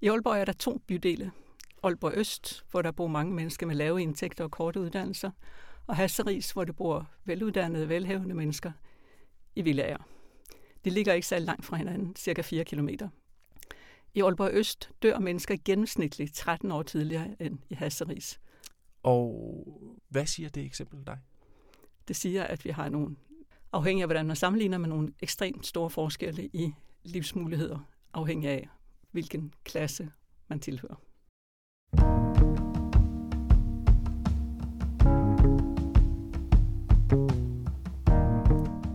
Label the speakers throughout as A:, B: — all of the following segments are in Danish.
A: I Aalborg er der to bydele. Aalborg Øst, hvor der bor mange mennesker med lave indtægter og korte uddannelser, og Hasseris, hvor der bor veluddannede, velhævende mennesker i villager. De ligger ikke så langt fra hinanden, cirka 4 kilometer. I Aalborg Øst dør mennesker gennemsnitligt 13 år tidligere end i Hasseris.
B: Og hvad siger det eksempel dig?
A: Det siger, at vi har nogle, afhængig af hvordan man sammenligner med nogle ekstremt store forskelle i livsmuligheder, afhængig af hvilken klasse man tilhører.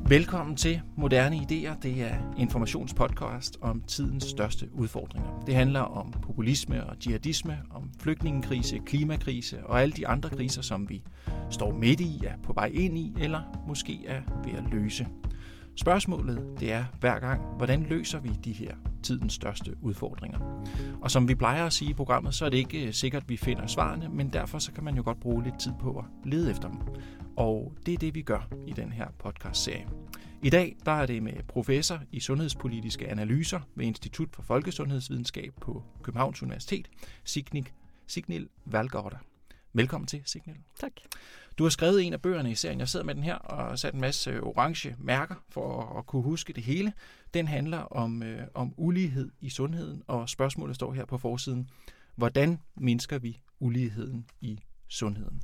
B: Velkommen til Moderne Ideer. Det er informationspodcast om tidens største udfordringer. Det handler om populisme og jihadisme, om flygtningekrise, klimakrise og alle de andre kriser, som vi står midt i, er på vej ind i eller måske er ved at løse. Spørgsmålet det er hver gang, hvordan løser vi de her tidens største udfordringer? Og som vi plejer at sige i programmet, så er det ikke øh, sikkert, at vi finder svarene, men derfor så kan man jo godt bruge lidt tid på at lede efter dem. Og det er det, vi gør i den her podcast-serie. I dag der er det med professor i sundhedspolitiske analyser ved Institut for Folkesundhedsvidenskab på Københavns Universitet, Signik, Signil Valgårder. Velkommen til, Signil.
A: Tak.
B: Du har skrevet en af bøgerne i serien. Jeg sidder med den her og sat en masse orange mærker for at kunne huske det hele. Den handler om, øh, om ulighed i sundheden, og spørgsmålet står her på forsiden. Hvordan mindsker vi uligheden i sundheden?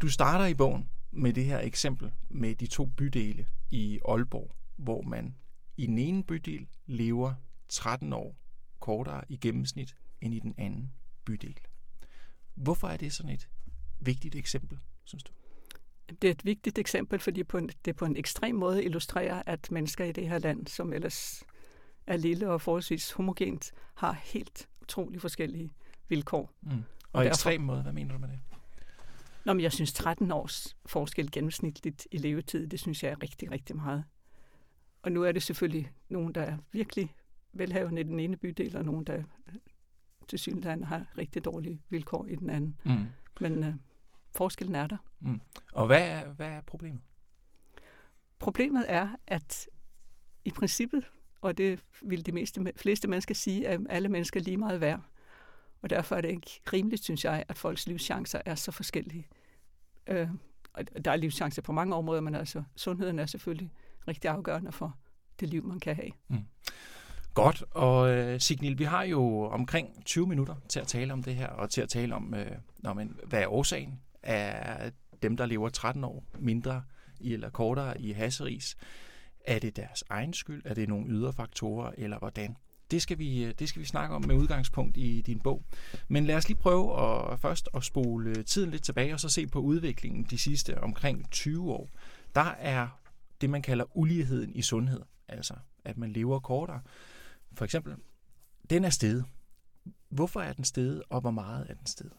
B: Du starter i bogen med det her eksempel med de to bydele i Aalborg, hvor man i den ene bydel lever 13 år kortere i gennemsnit end i den anden bydel. Hvorfor er det sådan et vigtigt eksempel, synes du?
A: Det er et vigtigt eksempel, fordi det på en ekstrem måde illustrerer, at mennesker i det her land, som ellers er lille og forholdsvis homogent, har helt utrolig forskellige vilkår.
B: Mm. Og, og derfor, ekstrem måde, hvad mener du med det?
A: Nå, men jeg synes 13 års forskel gennemsnitligt i levetid, det synes jeg er rigtig, rigtig meget. Og nu er det selvfølgelig nogen, der er virkelig velhavende i den ene bydel, og nogen, der til synligheden har rigtig dårlige vilkår i den anden. Mm. Men øh, forskellen er der.
B: Mm. Og hvad er, hvad er problemet?
A: Problemet er, at i princippet, og det vil de meste, fleste mennesker sige, at alle mennesker er lige meget værd. Og derfor er det ikke rimeligt, synes jeg, at folks livschancer er så forskellige. Øh, og der er livschancer på mange områder, men altså sundheden er selvfølgelig rigtig afgørende for det liv, man kan have. Mm.
B: Godt, og øh, Signil, vi har jo omkring 20 minutter til at tale om det her, og til at tale om, øh, når man, hvad er årsagen af dem, der lever 13 år mindre i, eller kortere i hasseris. Er det deres egen skyld? Er det nogle ydre faktorer, eller hvordan? Det skal, vi, øh, det skal vi snakke om med udgangspunkt i din bog. Men lad os lige prøve at, først at spole tiden lidt tilbage, og så se på udviklingen de sidste omkring 20 år. Der er det, man kalder uligheden i sundhed, altså at man lever kortere for eksempel, den er steget. Hvorfor er den steget, og hvor meget er den steget?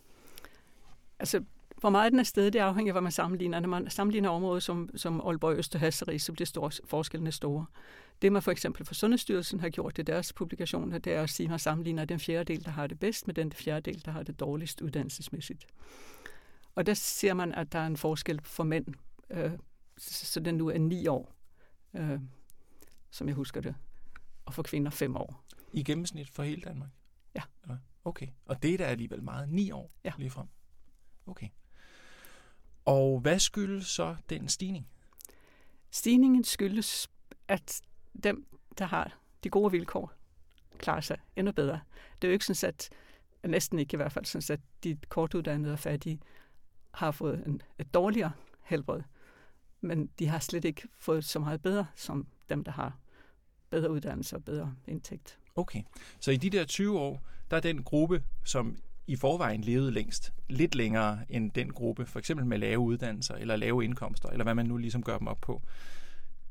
A: Altså, hvor meget den er steget, det afhænger af, hvad man sammenligner. Når man sammenligner områder som, som Aalborg Østerhasserig, så bliver store, forskellene store. Det man for eksempel for Sundhedsstyrelsen har gjort i deres publikationer, det er at sige, at man sammenligner den fjerdedel, der har det bedst, med den fjerdedel, der har det dårligst uddannelsesmæssigt. Og der ser man, at der er en forskel for mænd, øh, så den nu er ni år, øh, som jeg husker det og for kvinder fem år.
B: I gennemsnit for hele Danmark?
A: Ja. ja.
B: Okay, og det er da alligevel meget. Ni år
A: ja.
B: lige frem. Okay. Og hvad skyldes så den stigning?
A: Stigningen skyldes, at dem, der har de gode vilkår, klarer sig endnu bedre. Det er jo ikke sådan, at næsten ikke i hvert fald sådan, at de kortuddannede og fattige har fået en, et dårligere helbred, men de har slet ikke fået så meget bedre som dem, der har bedre uddannelse og bedre indtægt.
B: Okay, så i de der 20 år, der er den gruppe, som i forvejen levede længst, lidt længere end den gruppe, for eksempel med lave uddannelser eller lave indkomster, eller hvad man nu ligesom gør dem op på.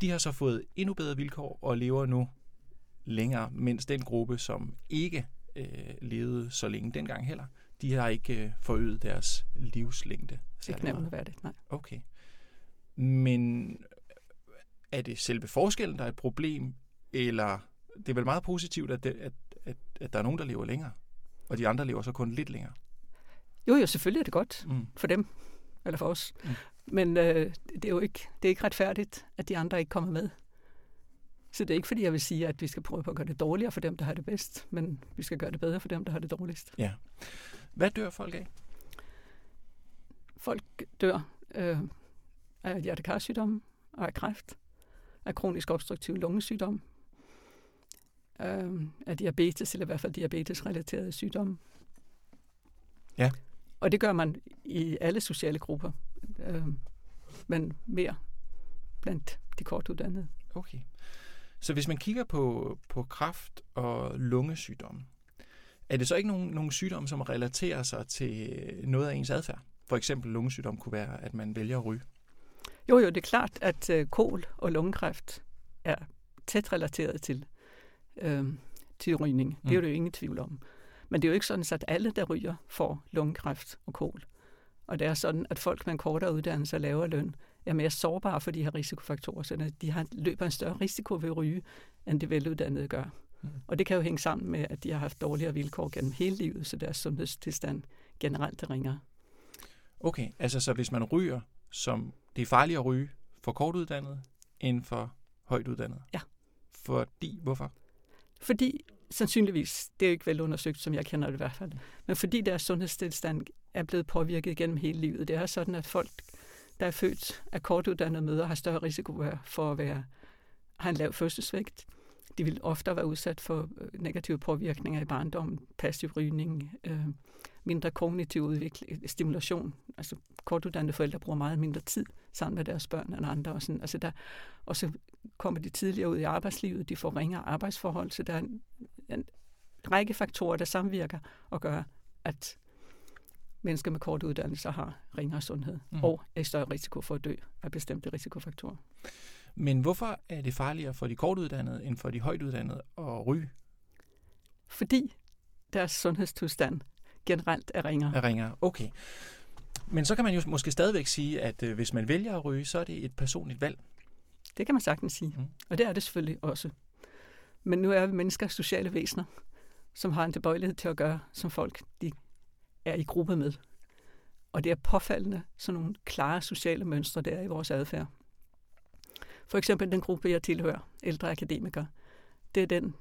B: De har så fået endnu bedre vilkår og lever nu længere, mens den gruppe, som ikke øh, levede så længe dengang heller, de har ikke øh, forøget deres livslængde.
A: Ikke nævneværdigt, nej.
B: Okay. Men er det selve forskellen, der er et problem, eller det er vel meget positivt, at, det, at, at, at der er nogen, der lever længere, og de andre lever så kun lidt længere.
A: Jo, jo, selvfølgelig er det godt mm. for dem, eller for os. Mm. Men øh, det er jo ikke, det er ikke retfærdigt, at de andre ikke kommer med. Så det er ikke fordi, jeg vil sige, at vi skal prøve på at gøre det dårligere for dem, der har det bedst, men vi skal gøre det bedre for dem, der har det dårligst.
B: Ja. Hvad dør folk af?
A: Folk dør øh, af hjertekarsygdomme og af kræft, af kronisk obstruktiv lungesygdom, øh, af diabetes, eller i hvert fald diabetesrelaterede sygdomme.
B: Ja.
A: Og det gør man i alle sociale grupper, øh, men mere blandt de kortuddannede.
B: Okay. Så hvis man kigger på, på kræft og lungesygdomme, er det så ikke nogen, nogen sygdomme, som relaterer sig til noget af ens adfærd? For eksempel lungesygdom kunne være, at man vælger at ryge.
A: Jo, jo, det er klart, at øh, kol og lungekræft er tæt relateret til, øh, til rygning. Det er jo, mm. jo ingen tvivl om. Men det er jo ikke sådan, at alle, der ryger, får lungekræft og kol. Og det er sådan, at folk med en kortere uddannelse og lavere løn er mere sårbare for de her risikofaktorer, så de har, løber en større risiko ved at ryge, end de veluddannede gør. Mm. Og det kan jo hænge sammen med, at de har haft dårligere vilkår gennem hele livet, så deres sundhedstilstand generelt er ringere.
B: Okay, altså så hvis man ryger, som det er farligt at ryge for kortuddannet end for højt uddannet?
A: Ja.
B: Fordi, hvorfor?
A: Fordi sandsynligvis, det er ikke vel undersøgt, som jeg kender det i hvert fald, men fordi deres sundhedstilstand er blevet påvirket gennem hele livet. Det er sådan, at folk, der er født af kortuddannede møder, har større risiko for at være, have en lav fødselsvægt. De vil ofte være udsat for øh, negative påvirkninger i barndommen, passiv rygning, øh, mindre kognitiv udvikling, stimulation. Altså kortuddannede forældre bruger meget mindre tid sammen med deres børn end andre. Og, sådan. Altså der, og så kommer de tidligere ud i arbejdslivet, de får ringere arbejdsforhold, så der er en, en række faktorer, der samvirker og gør, at mennesker med kort uddannelse har ringere sundhed mm. og er større risiko for at dø af bestemte risikofaktorer.
B: Men hvorfor er det farligere for de kortuddannede end for de højtuddannede at ryge?
A: Fordi deres sundhedstilstand generelt er ringere.
B: Er ringere, okay. Men så kan man jo måske stadigvæk sige, at øh, hvis man vælger at ryge, så er det et personligt valg.
A: Det kan man sagtens sige, mm. og det er det selvfølgelig også. Men nu er vi mennesker sociale væsener, som har en tilbøjelighed til at gøre, som folk de er i gruppe med. Og det er påfaldende sådan nogle klare sociale mønstre, der er i vores adfærd. For eksempel den gruppe, jeg tilhører, ældre akademikere, det er den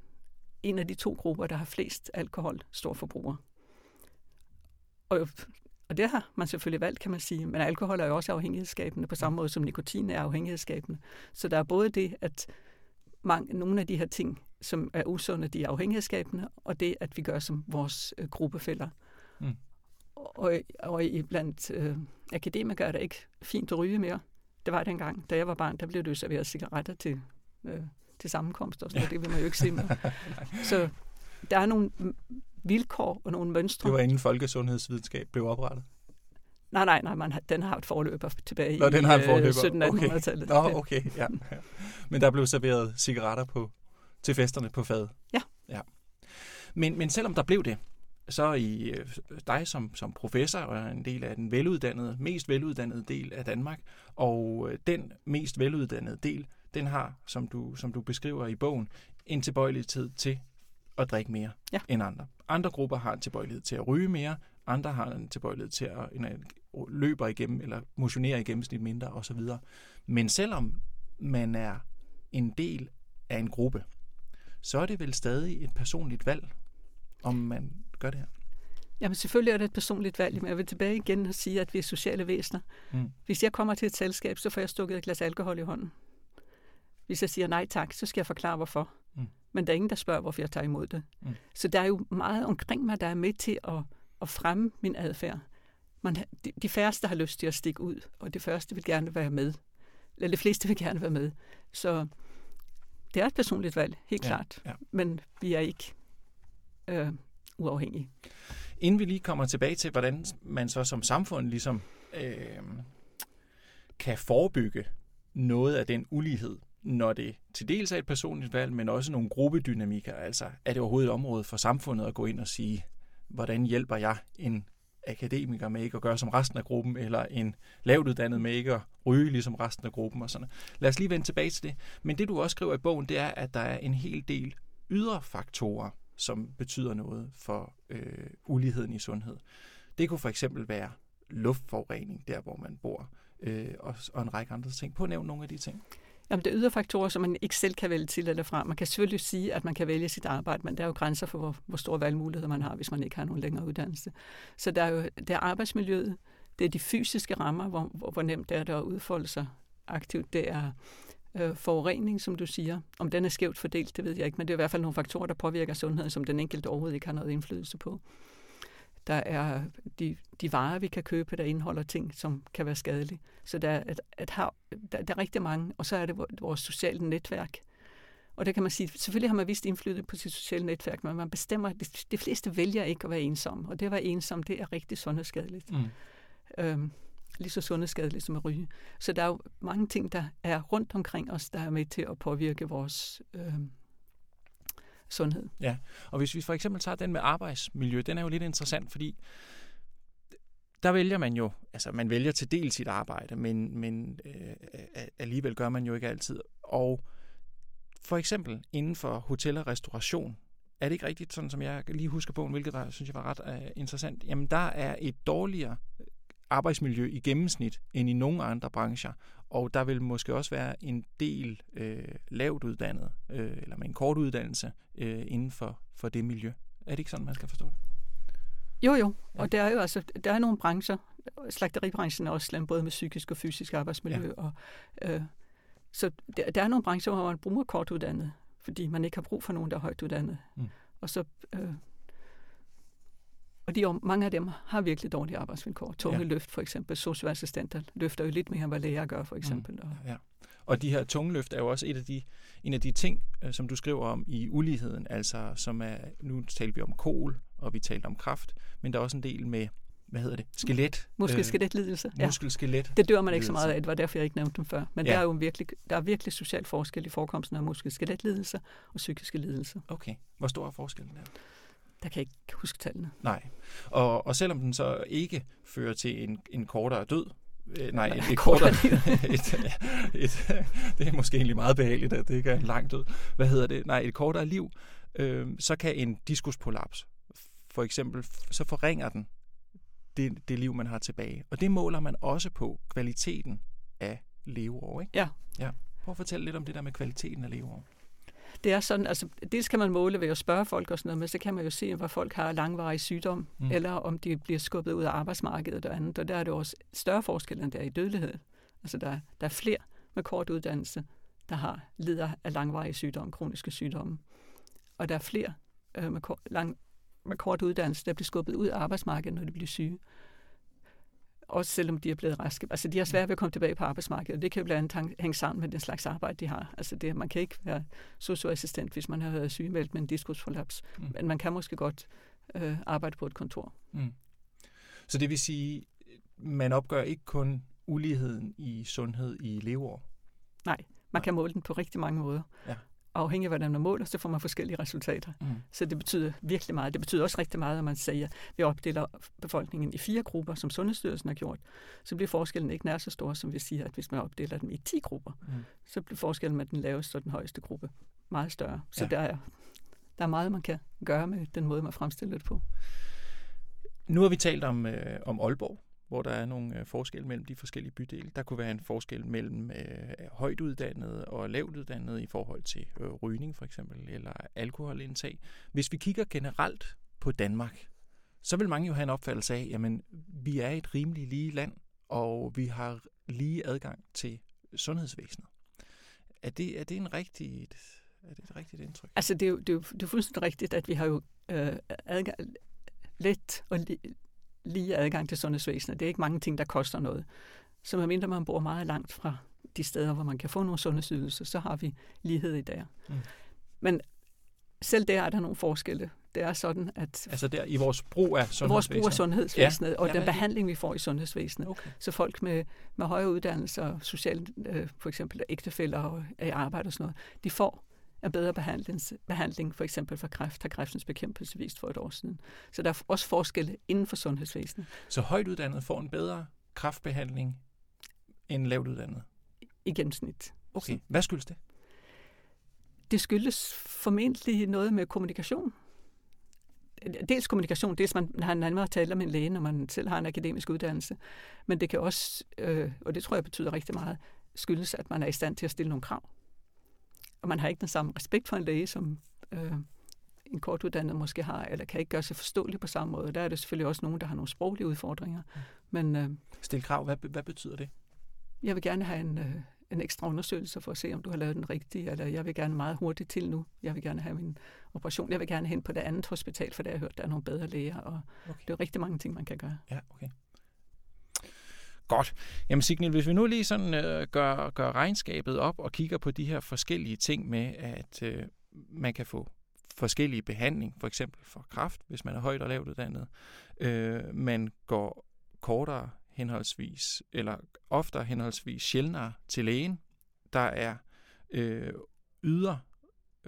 A: en af de to grupper, der har flest alkohol storforbrugere. Og, og det har man selvfølgelig valgt, kan man sige, men alkohol er jo også afhængighedsskabende, på samme måde som nikotin er afhængighedsskabende. Så der er både det, at mange, nogle af de her ting, som er usunde, de er afhængighedsskabende, og det, at vi gør som vores øh, gruppefælder. Mm. Og, og i blandt øh, akademikere er det ikke fint at ryge mere. Det var det engang. Da jeg var barn, der blev det jo serveret cigaretter til, øh, til sammenkomster, og sådan det vil man jo ikke se med. Så der er nogle vilkår og nogle mønstre.
B: Det var inden folkesundhedsvidenskab blev oprettet?
A: Nej, nej, nej, man, den har et forløber tilbage
B: Nå, den har
A: et
B: forløber.
A: 1700-1800-tallet.
B: Okay. Nå, okay, ja, ja. Men der blev serveret cigaretter på, til festerne på fad.
A: Ja.
B: ja. Men, men selvom der blev det, så i øh, dig som, som professor og en del af den veluddannede, mest veluddannede del af Danmark, og øh, den mest veluddannede del, den har, som du, som du beskriver i bogen, en tilbøjelighed til at drikke mere
A: ja.
B: end andre. Andre grupper har en tilbøjelighed til at ryge mere, andre har en tilbøjelighed til at en, løber igennem eller motionere i gennemsnit mindre osv. Men selvom man er en del af en gruppe, så er det vel stadig et personligt valg, om man gør det her.
A: Jamen selvfølgelig er det et personligt valg, men jeg vil tilbage igen og sige, at vi er sociale væsener. Mm. Hvis jeg kommer til et selskab, så får jeg stukket et glas alkohol i hånden. Hvis jeg siger nej tak, så skal jeg forklare hvorfor. Men der er ingen, der spørger, hvorfor jeg tager imod det. Mm. Så der er jo meget omkring mig, der er med til at, at fremme min adfærd. Man, de, de færreste har lyst til at stikke ud, og de første vil gerne være med. Eller de fleste vil gerne være med. Så det er et personligt valg, helt ja, klart. Ja. Men vi er ikke øh, uafhængige.
B: Inden vi lige kommer tilbage til, hvordan man så som samfund ligesom øh, kan forebygge noget af den ulighed, når det til dels er et personligt valg, men også nogle gruppedynamikker. Altså, er det overhovedet et område for samfundet at gå ind og sige, hvordan hjælper jeg en akademiker med ikke at gøre som resten af gruppen, eller en lavt uddannet med ikke at ryge ligesom resten af gruppen og sådan Lad os lige vende tilbage til det. Men det, du også skriver i bogen, det er, at der er en hel del ydre faktorer, som betyder noget for øh, uligheden i sundhed. Det kunne for eksempel være luftforurening, der hvor man bor, øh, og, og en række andre ting. På at nævne nogle af de ting.
A: Jamen, det er ydre faktorer, som man ikke selv kan vælge til eller fra. Man kan selvfølgelig sige, at man kan vælge sit arbejde, men der er jo grænser for, hvor, hvor store valgmuligheder man har, hvis man ikke har nogen længere uddannelse. Så der er jo det er arbejdsmiljøet, det er de fysiske rammer, hvor, hvor, hvor nemt det er der at udfolde sig aktivt. Det er øh, forurening, som du siger. Om den er skævt fordelt, det ved jeg ikke, men det er i hvert fald nogle faktorer, der påvirker sundheden, som den enkelte overhovedet ikke har noget indflydelse på. Der er de, de varer, vi kan købe, der indeholder ting, som kan være skadelige. Så der er, et, et hav, der, der er rigtig mange, og så er det vores sociale netværk. Og det kan man sige, selvfølgelig har man vist indflydelse på sit sociale netværk, men man bestemmer, at de fleste vælger ikke at være ensom, og det at være ensom, det er rigtig sundhedsskadeligt. Mm. Øhm, lige så sundhedsskadeligt som at ryge. Så der er jo mange ting, der er rundt omkring os, der er med til at påvirke vores øh, sundhed.
B: Ja, og hvis vi for eksempel tager den med arbejdsmiljø, den er jo lidt interessant, fordi der vælger man jo, altså man vælger til del sit arbejde, men, men øh, alligevel gør man jo ikke altid. Og for eksempel inden for hotel og restauration, er det ikke rigtigt, sådan som jeg lige husker på, hvilket var, synes jeg var ret uh, interessant, jamen der er et dårligere arbejdsmiljø i gennemsnit end i nogle andre brancher. Og der vil måske også være en del øh, lavt uddannet, øh, eller med en kort uddannelse, øh, inden for, for det miljø. Er det ikke sådan, man skal forstå det?
A: Jo, jo. Ja. Og der er jo altså, der er nogle brancher, slagteribranchen er også slem, både med psykisk og fysisk arbejdsmiljø. Ja. Og, øh, så der, der er nogle brancher, hvor man bruger kort uddannet, fordi man ikke har brug for nogen, der er højt uddannet. Mm. Og så øh, og de, mange af dem har virkelig dårlige arbejdsvilkår. Tunge ja. løft for eksempel. Socialassistenter løfter jo lidt mere, end hvad læger gør for eksempel. Mm.
B: Ja. Og de her tunge løft er jo også et af de, en af de ting, øh, som du skriver om i uligheden. Altså, som er, nu taler vi om kol, og vi talte om kraft, men der er også en del med hvad hedder det? Skelet.
A: Muskel-skeletlidelse.
B: Øh, muskel-skelet.
A: Det dør man ikke så meget af, det var derfor, jeg ikke nævnte dem før. Men ja. der er jo virkelig, der er virkelig social forskel i forekomsten af muskel-skeletlidelser og psykiske lidelser.
B: Okay. Hvor stor er forskellen der?
A: Der kan jeg ikke huske tallene.
B: Nej. Og, og selvom den så ikke fører til en, en kortere død, øh, nej, et, et kortere, et, et, det er måske egentlig meget behageligt, at det ikke er en lang død. Hvad hedder det? Nej, et kortere liv, øh, så kan en diskusprolaps, for eksempel, så forringer den det, det liv, man har tilbage. Og det måler man også på kvaliteten af leveår, ikke?
A: Ja.
B: ja. Prøv at fortælle lidt om det der med kvaliteten af leveår
A: det er sådan, altså dels kan man måle ved at spørge folk og sådan noget, men så kan man jo se, hvor folk har langvarig sygdom, mm. eller om de bliver skubbet ud af arbejdsmarkedet og andet, og der er det også større forskel, end der er i dødelighed. Altså der, der er flere med kort uddannelse, der har lider af langvarig sygdom, kroniske sygdomme. Og der er flere øh, med, kort, lang, med kort uddannelse, der bliver skubbet ud af arbejdsmarkedet, når de bliver syge også selvom de er blevet raske. Altså, de har svært ved at komme tilbage på arbejdsmarkedet. Det kan jo blandt andet hænge sammen med den slags arbejde, de har. Altså, det, man kan ikke være socioassistent, hvis man har været sygemeldt med en diskusforlaps. Mm. Men man kan måske godt øh, arbejde på et kontor. Mm.
B: Så det vil sige, man opgør ikke kun uligheden i sundhed i leveår?
A: Nej, man kan måle den på rigtig mange måder. Ja afhængig af, hvordan man måler, så får man forskellige resultater. Mm. Så det betyder virkelig meget. Det betyder også rigtig meget, at man siger, at vi opdeler befolkningen i fire grupper, som Sundhedsstyrelsen har gjort. Så bliver forskellen ikke nær så stor, som vi siger, at hvis man opdeler dem i 10 grupper, mm. så bliver forskellen med den laveste og den højeste gruppe meget større. Så ja. der, er, der er meget, man kan gøre med den måde, man fremstiller det på.
B: Nu har vi talt om, øh, om Aalborg, hvor der er nogle øh, forskelle mellem de forskellige bydele. Der kunne være en forskel mellem øh, højt uddannede og lavt uddannede i forhold til øh, rygning for eksempel, eller alkoholindtag. Hvis vi kigger generelt på Danmark, så vil mange jo have en opfattelse af, jamen vi er et rimelig lige land, og vi har lige adgang til sundhedsvæsenet. Er det, er det en rigtig, er det et rigtigt indtryk?
A: Altså, det er jo, det er jo, det er fuldstændig rigtigt, at vi har jo øh, adgang, let og li, lige adgang til sundhedsvæsenet. Det er ikke mange ting, der koster noget. Så medmindre man bor meget langt fra de steder, hvor man kan få nogle sundhedsydelser, så har vi lighed i der. Mm. Men selv der er der nogle forskelle. Det er sådan, at...
B: Altså der i vores brug af sundhedsvæsenet?
A: Vores brug af sundhedsvæsenet, ja. og ja, den behandling, vi får i sundhedsvæsenet. Okay. Så folk med, med højere uddannelse og socialt, øh, for eksempel ægtefælder og arbejde og sådan noget, de får af bedre behandling, for eksempel for kræft, har kræftens bekæmpelse vist for et år siden. Så der er også forskelle inden for sundhedsvæsenet.
B: Så højt uddannet får en bedre kræftbehandling end lavt uddannet?
A: I gennemsnit.
B: Okay, hvad skyldes det?
A: Det skyldes formentlig noget med kommunikation. Dels kommunikation, dels man har en anden tale med en læge, når man selv har en akademisk uddannelse. Men det kan også, øh, og det tror jeg betyder rigtig meget, skyldes, at man er i stand til at stille nogle krav. Og man har ikke den samme respekt for en læge, som øh, en kortuddannet måske har, eller kan ikke gøre sig forståelig på samme måde. Der er det selvfølgelig også nogen, der har nogle sproglige udfordringer. Men, øh,
B: Stil krav, hvad, hvad betyder det?
A: Jeg vil gerne have en, øh, en ekstra undersøgelse for at se, om du har lavet den rigtige, eller jeg vil gerne meget hurtigt til nu. Jeg vil gerne have min operation. Jeg vil gerne hen på det andet hospital, for der har jeg hørt, der er nogle bedre læger, og okay. det er rigtig mange ting, man kan gøre.
B: Ja, okay. Godt. Jamen Signil, hvis vi nu lige sådan øh, gør, gør regnskabet op og kigger på de her forskellige ting med, at øh, man kan få forskellige behandling, for eksempel for kraft, hvis man er højt og lavt uddannet. Øh, man går kortere henholdsvis, eller oftere henholdsvis sjældnere til lægen. Der er øh, yder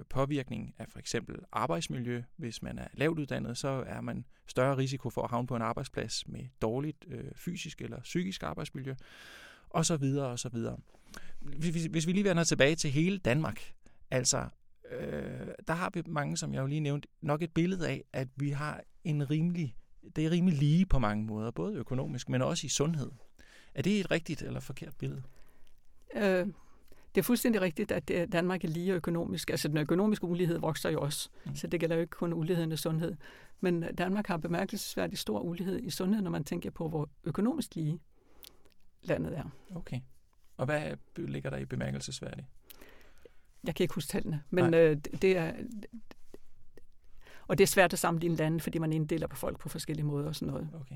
B: påvirkning af for eksempel arbejdsmiljø. Hvis man er lavt uddannet, så er man større risiko for at havne på en arbejdsplads med dårligt øh, fysisk eller psykisk arbejdsmiljø, og så videre og så videre. Hvis, hvis vi lige vender tilbage til hele Danmark, altså øh, der har vi mange, som jeg jo lige nævnte, nok et billede af, at vi har en rimelig, det er rimelig lige på mange måder, både økonomisk, men også i sundhed. Er det et rigtigt eller forkert billede?
A: Øh, det er fuldstændig rigtigt, at Danmark er lige økonomisk. Altså den økonomiske ulighed vokser jo også, mm. så det gælder jo ikke kun uligheden i sundhed. Men Danmark har bemærkelsesværdigt stor ulighed i sundhed, når man tænker på, hvor økonomisk lige landet er.
B: Okay. Og hvad ligger der i bemærkelsesværdigt?
A: Jeg kan ikke huske tallene, men øh, det er... Og det er svært at sammenligne lande, fordi man inddeler på folk på forskellige måder og sådan noget.
B: Okay.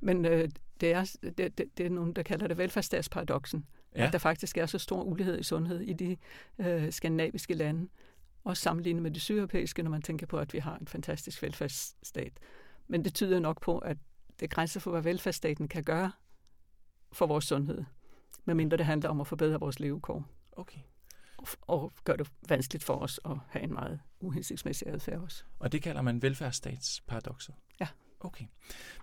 A: Men øh, det, er, det, det, det er nogen, der kalder det velfærdsstatsparadoxen. Ja. At der faktisk er så stor ulighed i sundhed i de øh, skandinaviske lande. Også sammenlignet med de sydeuropæiske, når man tænker på, at vi har en fantastisk velfærdsstat. Men det tyder nok på, at det er grænser for, hvad velfærdsstaten kan gøre for vores sundhed. Medmindre det handler om at forbedre vores levekår.
B: Okay
A: og gør det vanskeligt for os at have en meget uhensigtsmæssig adfærd også.
B: Og det kalder man velfærdsstatsparadoxet?
A: Ja.
B: Okay.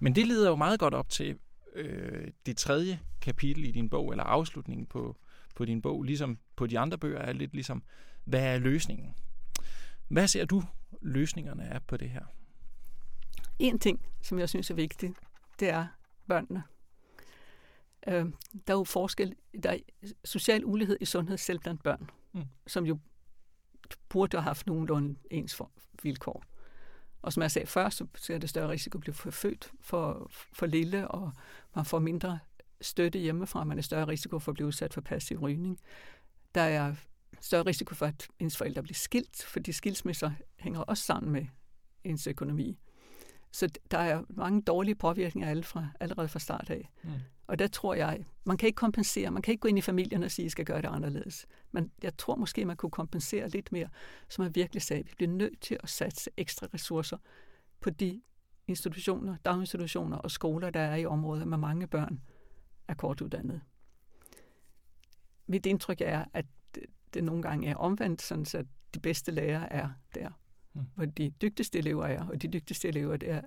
B: Men det leder jo meget godt op til øh, det tredje kapitel i din bog, eller afslutningen på, på din bog, ligesom på de andre bøger, er lidt ligesom, hvad er løsningen? Hvad ser du løsningerne er på det her?
A: En ting, som jeg synes er vigtig, det er børnene. Øh, der er jo forskel, der er social ulighed i sundhed selv blandt børn, mm. som jo burde have haft nogenlunde ens vilkår. Og som jeg sagde før, så er det større risiko at blive født for, for lille, og man får mindre støtte hjemmefra, man er større risiko for at blive udsat for passiv rygning. Der er større risiko for, at ens forældre bliver skilt, fordi skilsmisser hænger også sammen med ens økonomi. Så der er mange dårlige påvirkninger alle fra, allerede fra start af. Mm. Og der tror jeg, man kan ikke kompensere, man kan ikke gå ind i familien og sige, at I skal gøre det anderledes. Men jeg tror måske, man kunne kompensere lidt mere, som man virkelig sagde, vi bliver nødt til at satse ekstra ressourcer på de institutioner, daginstitutioner og skoler, der er i områder med mange børn er kortuddannede. Mit indtryk er, at det nogle gange er omvendt, sådan at de bedste lærere er der, mm. hvor de dygtigste elever er, og de dygtigste elever det er,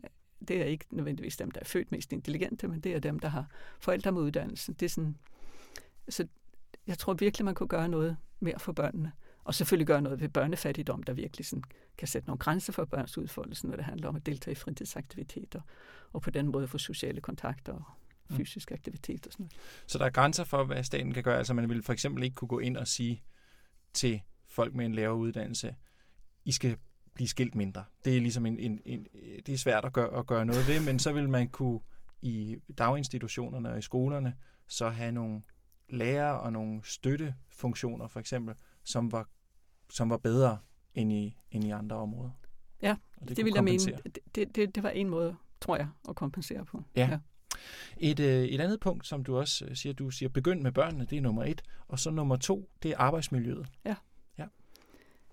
A: det er ikke nødvendigvis dem, der er født mest intelligente, men det er dem, der har forældre med uddannelse. Det er sådan, så jeg tror virkelig, man kunne gøre noget mere for børnene. Og selvfølgelig gøre noget ved børnefattigdom, der virkelig sådan kan sætte nogle grænser for børns udfoldelse, når det handler om at deltage i fritidsaktiviteter, og på den måde få sociale kontakter og mm. fysisk aktivitet og sådan noget.
B: Så der er grænser for, hvad staten kan gøre? Altså man vil for eksempel ikke kunne gå ind og sige til folk med en lavere uddannelse, I skal blive skilt mindre. Det er ligesom en, en, en det er svært at gøre, at gøre noget ved, men så vil man kunne i daginstitutionerne og i skolerne så have nogle lærere og nogle støttefunktioner for eksempel, som var, som var bedre end i, end i andre områder.
A: Ja, det, det vil jeg mene. Det, det, det var en måde, tror jeg, at kompensere på.
B: Ja. ja. Et, øh, et andet punkt, som du også øh, siger, du siger, begynd med børnene, det er nummer et. Og så nummer to, det er arbejdsmiljøet.
A: Ja.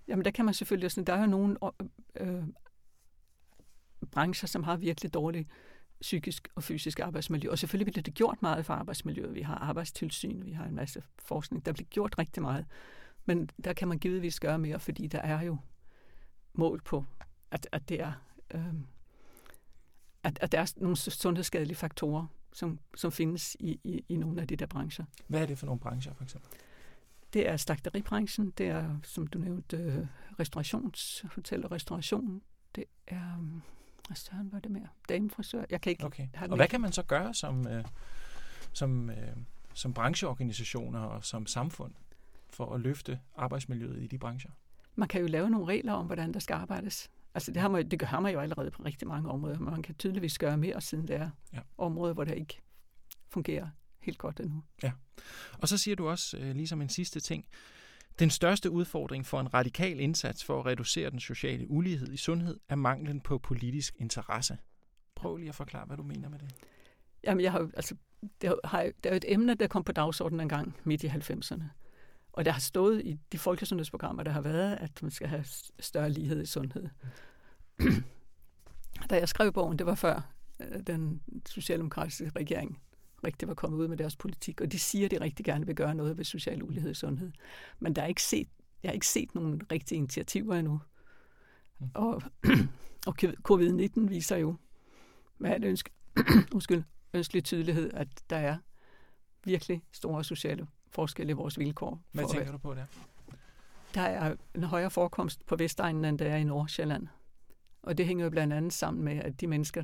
A: Jamen, der kan man selvfølgelig sådan, der er jo nogle øh, øh brancher, som har virkelig dårligt psykisk og fysisk arbejdsmiljø. Og selvfølgelig bliver det gjort meget for arbejdsmiljøet. Vi har arbejdstilsyn, vi har en masse forskning. Der bliver gjort rigtig meget. Men der kan man givetvis gøre mere, fordi der er jo mål på, at, at det er... Øh, at, at der er nogle sundhedsskadelige faktorer, som, som findes i, i, i nogle af de der brancher.
B: Hvad er det for nogle brancher, for eksempel?
A: Det er slagteribranchen, det er, som du nævnte, øh, restaurations, hotel og restauration. Det er, um, hvad søren var det mere? Damefrisør. Jeg kan ikke
B: okay. Og hvad kan man så gøre som, øh, som øh, som brancheorganisationer og som samfund for at løfte arbejdsmiljøet i de brancher?
A: Man kan jo lave nogle regler om, hvordan der skal arbejdes. Altså det har man, det har man jo allerede på rigtig mange områder, men man kan tydeligvis gøre mere, siden det er ja. områder, hvor det ikke fungerer helt godt endnu.
B: Ja, og så siger du også, øh, ligesom en sidste ting, den største udfordring for en radikal indsats for at reducere den sociale ulighed i sundhed er manglen på politisk interesse. Prøv lige at forklare, hvad du mener med det.
A: Jamen, jeg har, altså, det, har, det er jo et emne, der kom på dagsordenen en gang midt i 90'erne. Og der har stået i de folkesundhedsprogrammer, der har været, at man skal have større lighed i sundhed. da jeg skrev bogen, det var før øh, den socialdemokratiske regering rigtig var kommet ud med deres politik, og de siger, at de rigtig gerne vil gøre noget ved social ulighed i sundhed. Men der er ikke set, jeg har ikke set nogen rigtige initiativer endnu. Mm. Og, og covid-19 viser jo med al ønske, undskyld, ønskelig tydelighed, at der er virkelig store sociale forskelle i vores vilkår.
B: Hvad tænker du på der?
A: Der er en højere forekomst på Vestegnen, end der er i Nordsjælland. Og det hænger jo blandt andet sammen med, at de mennesker,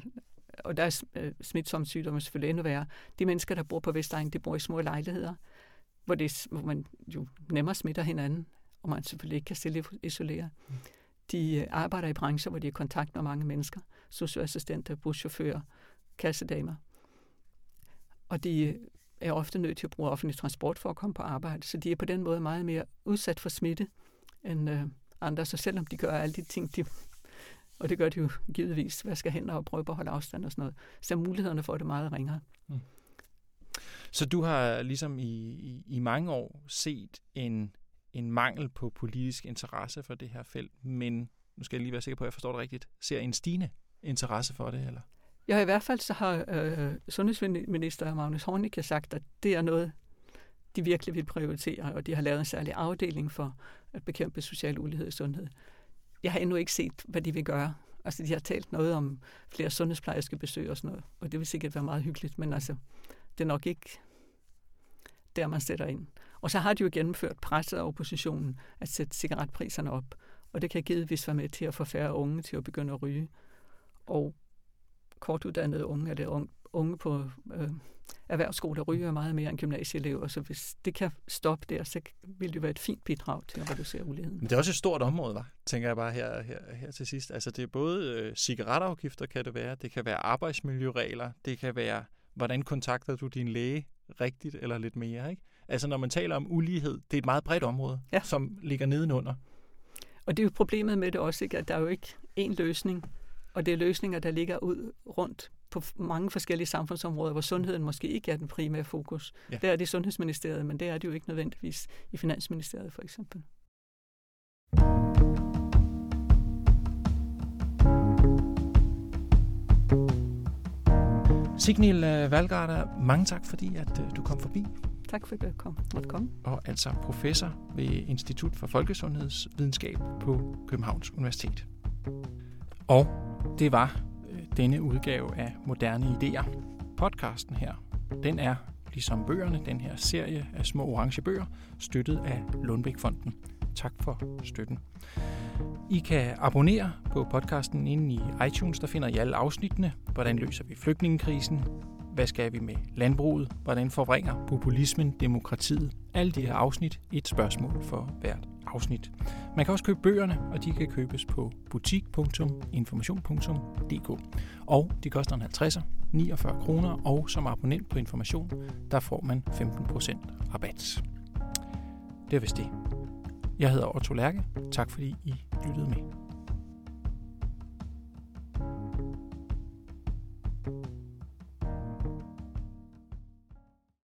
A: og der er øh, smitsomme sygdomme selvfølgelig endnu værre, de mennesker, der bor på Vestegn, de bor i små lejligheder, hvor, det, hvor man jo nemmere smitter hinanden, og man selvfølgelig ikke kan stille isolere. De øh, arbejder i brancher, hvor de er i kontakt med mange mennesker, socioassistenter, buschauffører, kassedamer. Og de øh, er ofte nødt til at bruge offentlig transport for at komme på arbejde, så de er på den måde meget mere udsat for smitte end øh, andre. Så selvom de gør alle de ting, de, og det gør de jo givetvis, hvad skal hen og prøve at holde afstand og sådan noget, så er mulighederne for det meget ringere. Mm.
B: Så du har ligesom i, i, i mange år set en, en mangel på politisk interesse for det her felt, men nu skal jeg lige være sikker på, at jeg forstår det rigtigt, ser en stigende interesse for det, eller?
A: Ja, i hvert fald så har øh, sundhedsminister Magnus Hornicke sagt, at det er noget, de virkelig vil prioritere, og de har lavet en særlig afdeling for at bekæmpe social ulighed i sundhed. Jeg har endnu ikke set, hvad de vil gøre. Altså, de har talt noget om flere sundhedsplejerske besøg og sådan noget, og det vil sikkert være meget hyggeligt, men altså, det er nok ikke der, man sætter ind. Og så har de jo gennemført presset af oppositionen at sætte cigaretpriserne op, og det kan givetvis være med til at få færre unge til at begynde at ryge. Og kortuddannede unge, eller unge på øh, erhvervsskoler ryger meget mere end gymnasieelever, så hvis det kan stoppe der, så vil det være et fint bidrag til at reducere uligheden.
B: Men det er også et stort område, var, tænker jeg bare her, her, her til sidst. Altså det er både øh, cigaretafgifter, kan det være, det kan være arbejdsmiljøregler, det kan være, hvordan kontakter du din læge rigtigt eller lidt mere, ikke? Altså når man taler om ulighed, det er et meget bredt område, ja. som ligger nedenunder.
A: Og det er jo problemet med det også, ikke? at der er jo ikke én løsning og det er løsninger, der ligger ud rundt på mange forskellige samfundsområder, hvor sundheden måske ikke er den primære fokus. Ja. Der er det Sundhedsministeriet, men det er det jo ikke nødvendigvis i Finansministeriet for eksempel.
B: Signil øh, Valgarder, mange tak fordi, at øh, du kom forbi.
A: Tak for, at du kom. måtte komme.
B: Og altså professor ved Institut for Folkesundhedsvidenskab på Københavns Universitet. Og det var denne udgave af Moderne Ideer. Podcasten her, den er, ligesom bøgerne, den her serie af små orange bøger, støttet af Lundbækfonden. Tak for støtten. I kan abonnere på podcasten inde i iTunes, der finder I alle afsnittene. Hvordan løser vi flygtningekrisen? Hvad skal vi med landbruget? Hvordan forvringer populismen demokratiet? Alle de her afsnit, et spørgsmål for hvert afsnit. Man kan også købe bøgerne, og de kan købes på butik.information.dk. Og de koster en 50'er, 49 kroner, og som abonnent på Information, der får man 15% rabat. Det er vist det. Jeg hedder Otto Lærke. Tak fordi I lyttede med.